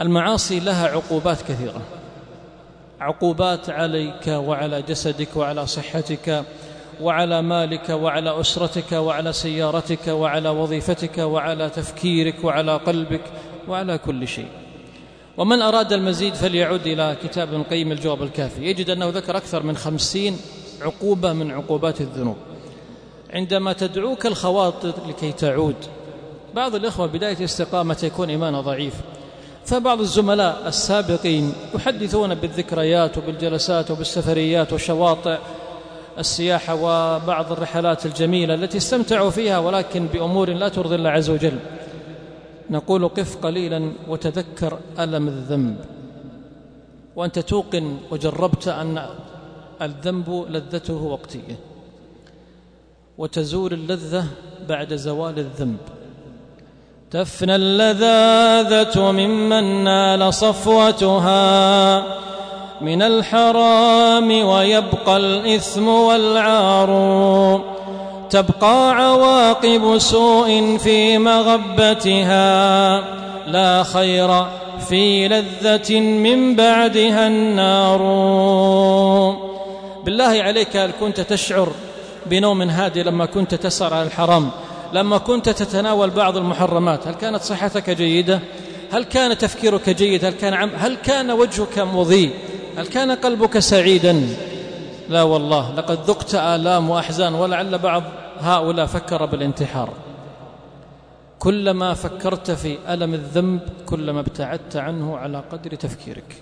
المعاصي لها عقوبات كثيرة. عقوبات عليك وعلى جسدك وعلى صحتك وعلى مالك وعلى أسرتك وعلى سيارتك وعلى وظيفتك وعلى تفكيرك وعلى قلبك وعلى كل شيء. ومن أراد المزيد فليعد إلى كتاب ابن القيم الجواب الكافي. يجد أنه ذكر أكثر من خمسين عقوبة من عقوبات الذنوب. عندما تدعوك الخواطر لكي تعود بعض الإخوة بداية استقامة يكون إيمانه ضعيف. فبعض الزملاء السابقين يحدثون بالذكريات وبالجلسات وبالسفريات وشواطئ السياحة وبعض الرحلات الجميلة التي استمتعوا فيها ولكن بأمور لا ترضي الله عز وجل. نقول قف قليلا وتذكر ألم الذنب. وأنت توقن وجربت أن الذنب لذته وقتية وتزول اللذة بعد زوال الذنب. تفنى اللذاذة ممن نال صفوتها من الحرام ويبقى الإثم والعار. تبقى عواقب سوء في مغبتها لا خير في لذة من بعدها النار. بالله عليك هل كنت تشعر بنوم هادي لما كنت تسأل على الحرام؟ لما كنت تتناول بعض المحرمات هل كانت صحتك جيدة؟ هل كان تفكيرك جيد؟ هل كان عم هل كان وجهك مضيء؟ هل كان قلبك سعيدا؟ لا والله لقد ذقت آلام وأحزان ولعل بعض هؤلاء فكر بالانتحار. كلما فكرت في ألم الذنب كلما ابتعدت عنه على قدر تفكيرك.